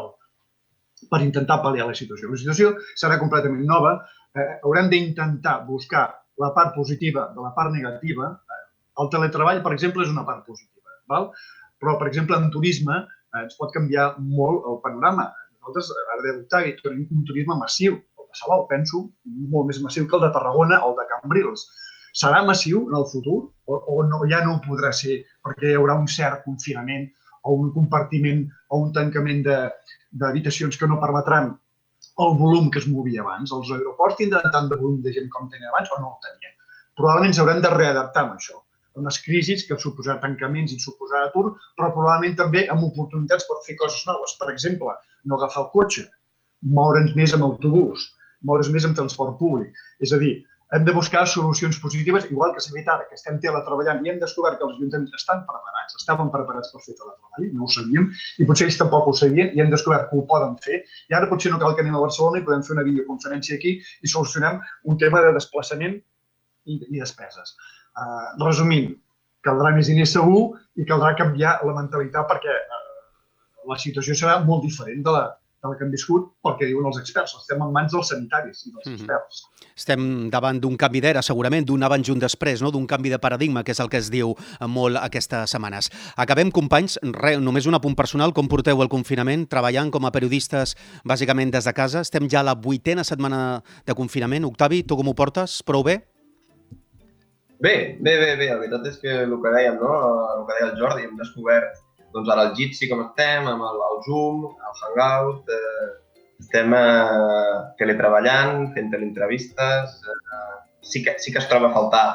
Speaker 4: per intentar pal·liar la situació. La situació serà completament nova, eh, haurem d'intentar buscar la part positiva de la part negativa, el teletreball, per exemple, és una part positiva. Val? Però, per exemple, en turisme eh, ens pot canviar molt el panorama. Nosaltres, ara de Octavi, tenim un turisme massiu. El de Salou, penso, molt més massiu que el de Tarragona o el de Cambrils. Serà massiu en el futur o, o no, ja no podrà ser perquè hi haurà un cert confinament o un compartiment o un tancament d'habitacions que no permetran el volum que es movia abans. Els aeroports tindran tant de volum de gent com tenien abans o no el tenien. Probablement ens haurem de readaptar amb això unes crisis que suposarà tancaments i suposarà atur, però probablement també amb oportunitats per fer coses noves. Per exemple, no agafar el cotxe, moure'ns més amb autobús, moure's més amb transport públic. És a dir, hem de buscar solucions positives, igual que s'ha dit ara, que estem teletreballant i hem descobert que els ajuntaments estan preparats, estaven preparats per fer teletreball, no ho sabíem, i potser ells tampoc ho sabien i hem descobert que ho poden fer. I ara potser no cal que anem a Barcelona i podem fer una videoconferència aquí i solucionem un tema de desplaçament i, i despeses. Uh, resumint, caldrà més diners segur i caldrà canviar la mentalitat perquè la situació serà molt diferent de la, de la que hem viscut perquè diuen els experts. Estem en mans dels sanitaris i dels mm -hmm. experts.
Speaker 2: Estem davant d'un canvi d'era, segurament, d'un abans i un després, no? d'un canvi de paradigma, que és el que es diu molt aquestes setmanes. Acabem, companys, re, només un apunt personal. Com porteu el confinament? Treballant com a periodistes, bàsicament des de casa. Estem ja a la vuitena setmana de confinament. Octavi, tu com ho portes? Prou bé?
Speaker 5: Bé, bé, bé, bé. La veritat és que el que dèiem, no? el que deia el Jordi, hem descobert doncs ara el Jitsi com estem, amb el, el Zoom, el Hangout, eh, estem eh, teletreballant, fent teleentrevistes, eh, sí, que, sí que es troba a faltar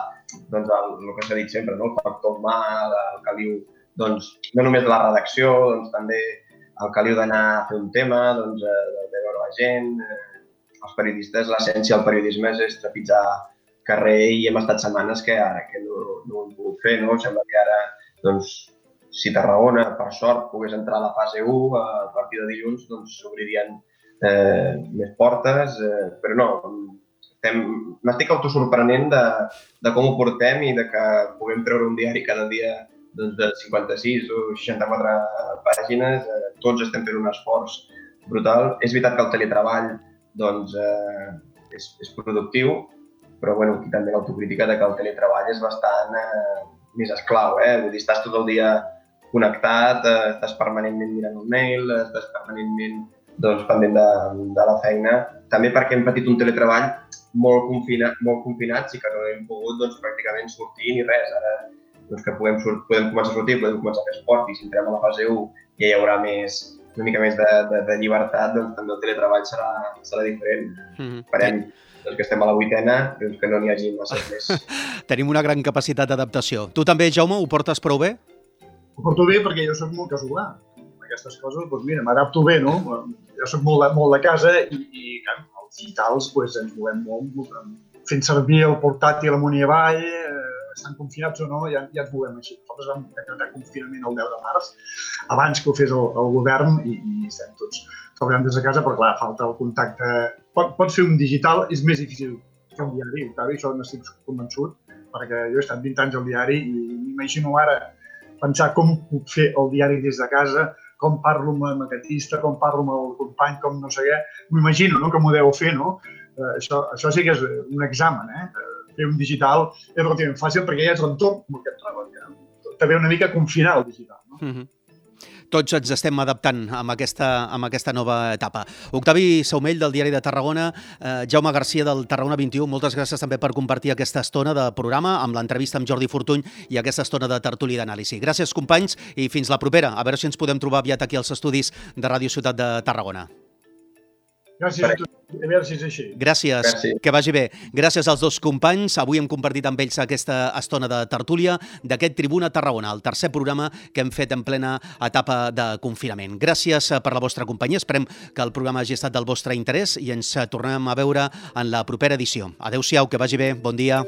Speaker 5: doncs, el, el que s'ha dit sempre, no? el factor humà, el caliu, doncs, no només la redacció, doncs, també el caliu d'anar a fer un tema, doncs, eh, de veure la gent, eh, els periodistes, l'essència del periodisme és trepitjar carrer i hem estat setmanes que ara que no, no ho hem pogut fer, no? Sembla que ara, doncs, si Tarragona, per sort, pogués entrar a la fase 1, a partir de dilluns, doncs s'obririen eh, més portes, eh, però no, m'estic autosorprenent de, de com ho portem i de que puguem treure un diari cada dia doncs, de 56 o 64 pàgines, eh, tots estem fent un esforç brutal. És veritat que el teletreball doncs, eh, és, és productiu, però bueno, aquí també l'autocrítica de que el teletreball és bastant eh, més esclau, eh? Vull dir, estàs tot el dia connectat, eh, estàs permanentment mirant un mail, estàs permanentment doncs, pendent de, de la feina. També perquè hem patit un teletreball molt, confina, molt confinat, i que no hem pogut doncs, pràcticament sortir ni res. Ara doncs, que podem, sort, podem començar a sortir, podem començar a fer esport i si entrem a la fase 1 ja hi haurà més, una mica més de, de, de llibertat, doncs també el teletreball serà, serà diferent. Mm -hmm. Esperem doncs, que estem a la vuitena, doncs que no n'hi hagi massa més.
Speaker 2: Tenim una gran capacitat d'adaptació. Tu també, Jaume, ho portes prou bé?
Speaker 4: Ho porto bé perquè jo sóc molt casolà. Aquestes coses, doncs mira, m'adapto bé, no? Jo sóc molt molt de casa i, i clar, els digitals doncs, ens movem molt, molt fent servir el portàtil amunt i avall, eh, estan confinats o no, ja, ja ens movem així. Nosaltres vam decretar confinament el 10 de març, abans que ho fes el, el govern, i, i estem tots treballant des de casa, però clar, falta el contacte. Pot, pot fer un digital, és més difícil que un diari, això n'estic convençut, perquè jo he estat 20 anys al diari i m'imagino ara pensar com puc fer el diari des de casa, com parlo amb el maquetista, com parlo amb el company, com no sé què. M'ho imagino, no?, que m'ho deu fer, no? Eh, això, això sí que és un examen, eh? fer un digital és relativament fàcil perquè ja és l'entorn amb el que et treballa. També una mica confinar el digital. No? Mm -hmm
Speaker 2: tots ens estem adaptant amb aquesta, amb aquesta nova etapa. Octavi Saumell, del Diari de Tarragona, eh, Jaume Garcia, del Tarragona 21, moltes gràcies també per compartir aquesta estona de programa amb l'entrevista amb Jordi Fortuny i aquesta estona de tertúlia d'anàlisi. Gràcies, companys, i fins la propera. A veure si ens podem trobar aviat aquí als estudis de Ràdio Ciutat de Tarragona.
Speaker 4: Gràcies a tu. A veure si és així.
Speaker 2: Gràcies, Gràcies, que vagi bé. Gràcies als dos companys. Avui hem compartit amb ells aquesta estona de tertúlia d'aquest Tribuna Tarragona, el tercer programa que hem fet en plena etapa de confinament. Gràcies per la vostra companyia. Esperem que el programa hagi estat del vostre interès i ens tornem a veure en la propera edició. Adéu-siau, que vagi bé. Bon dia.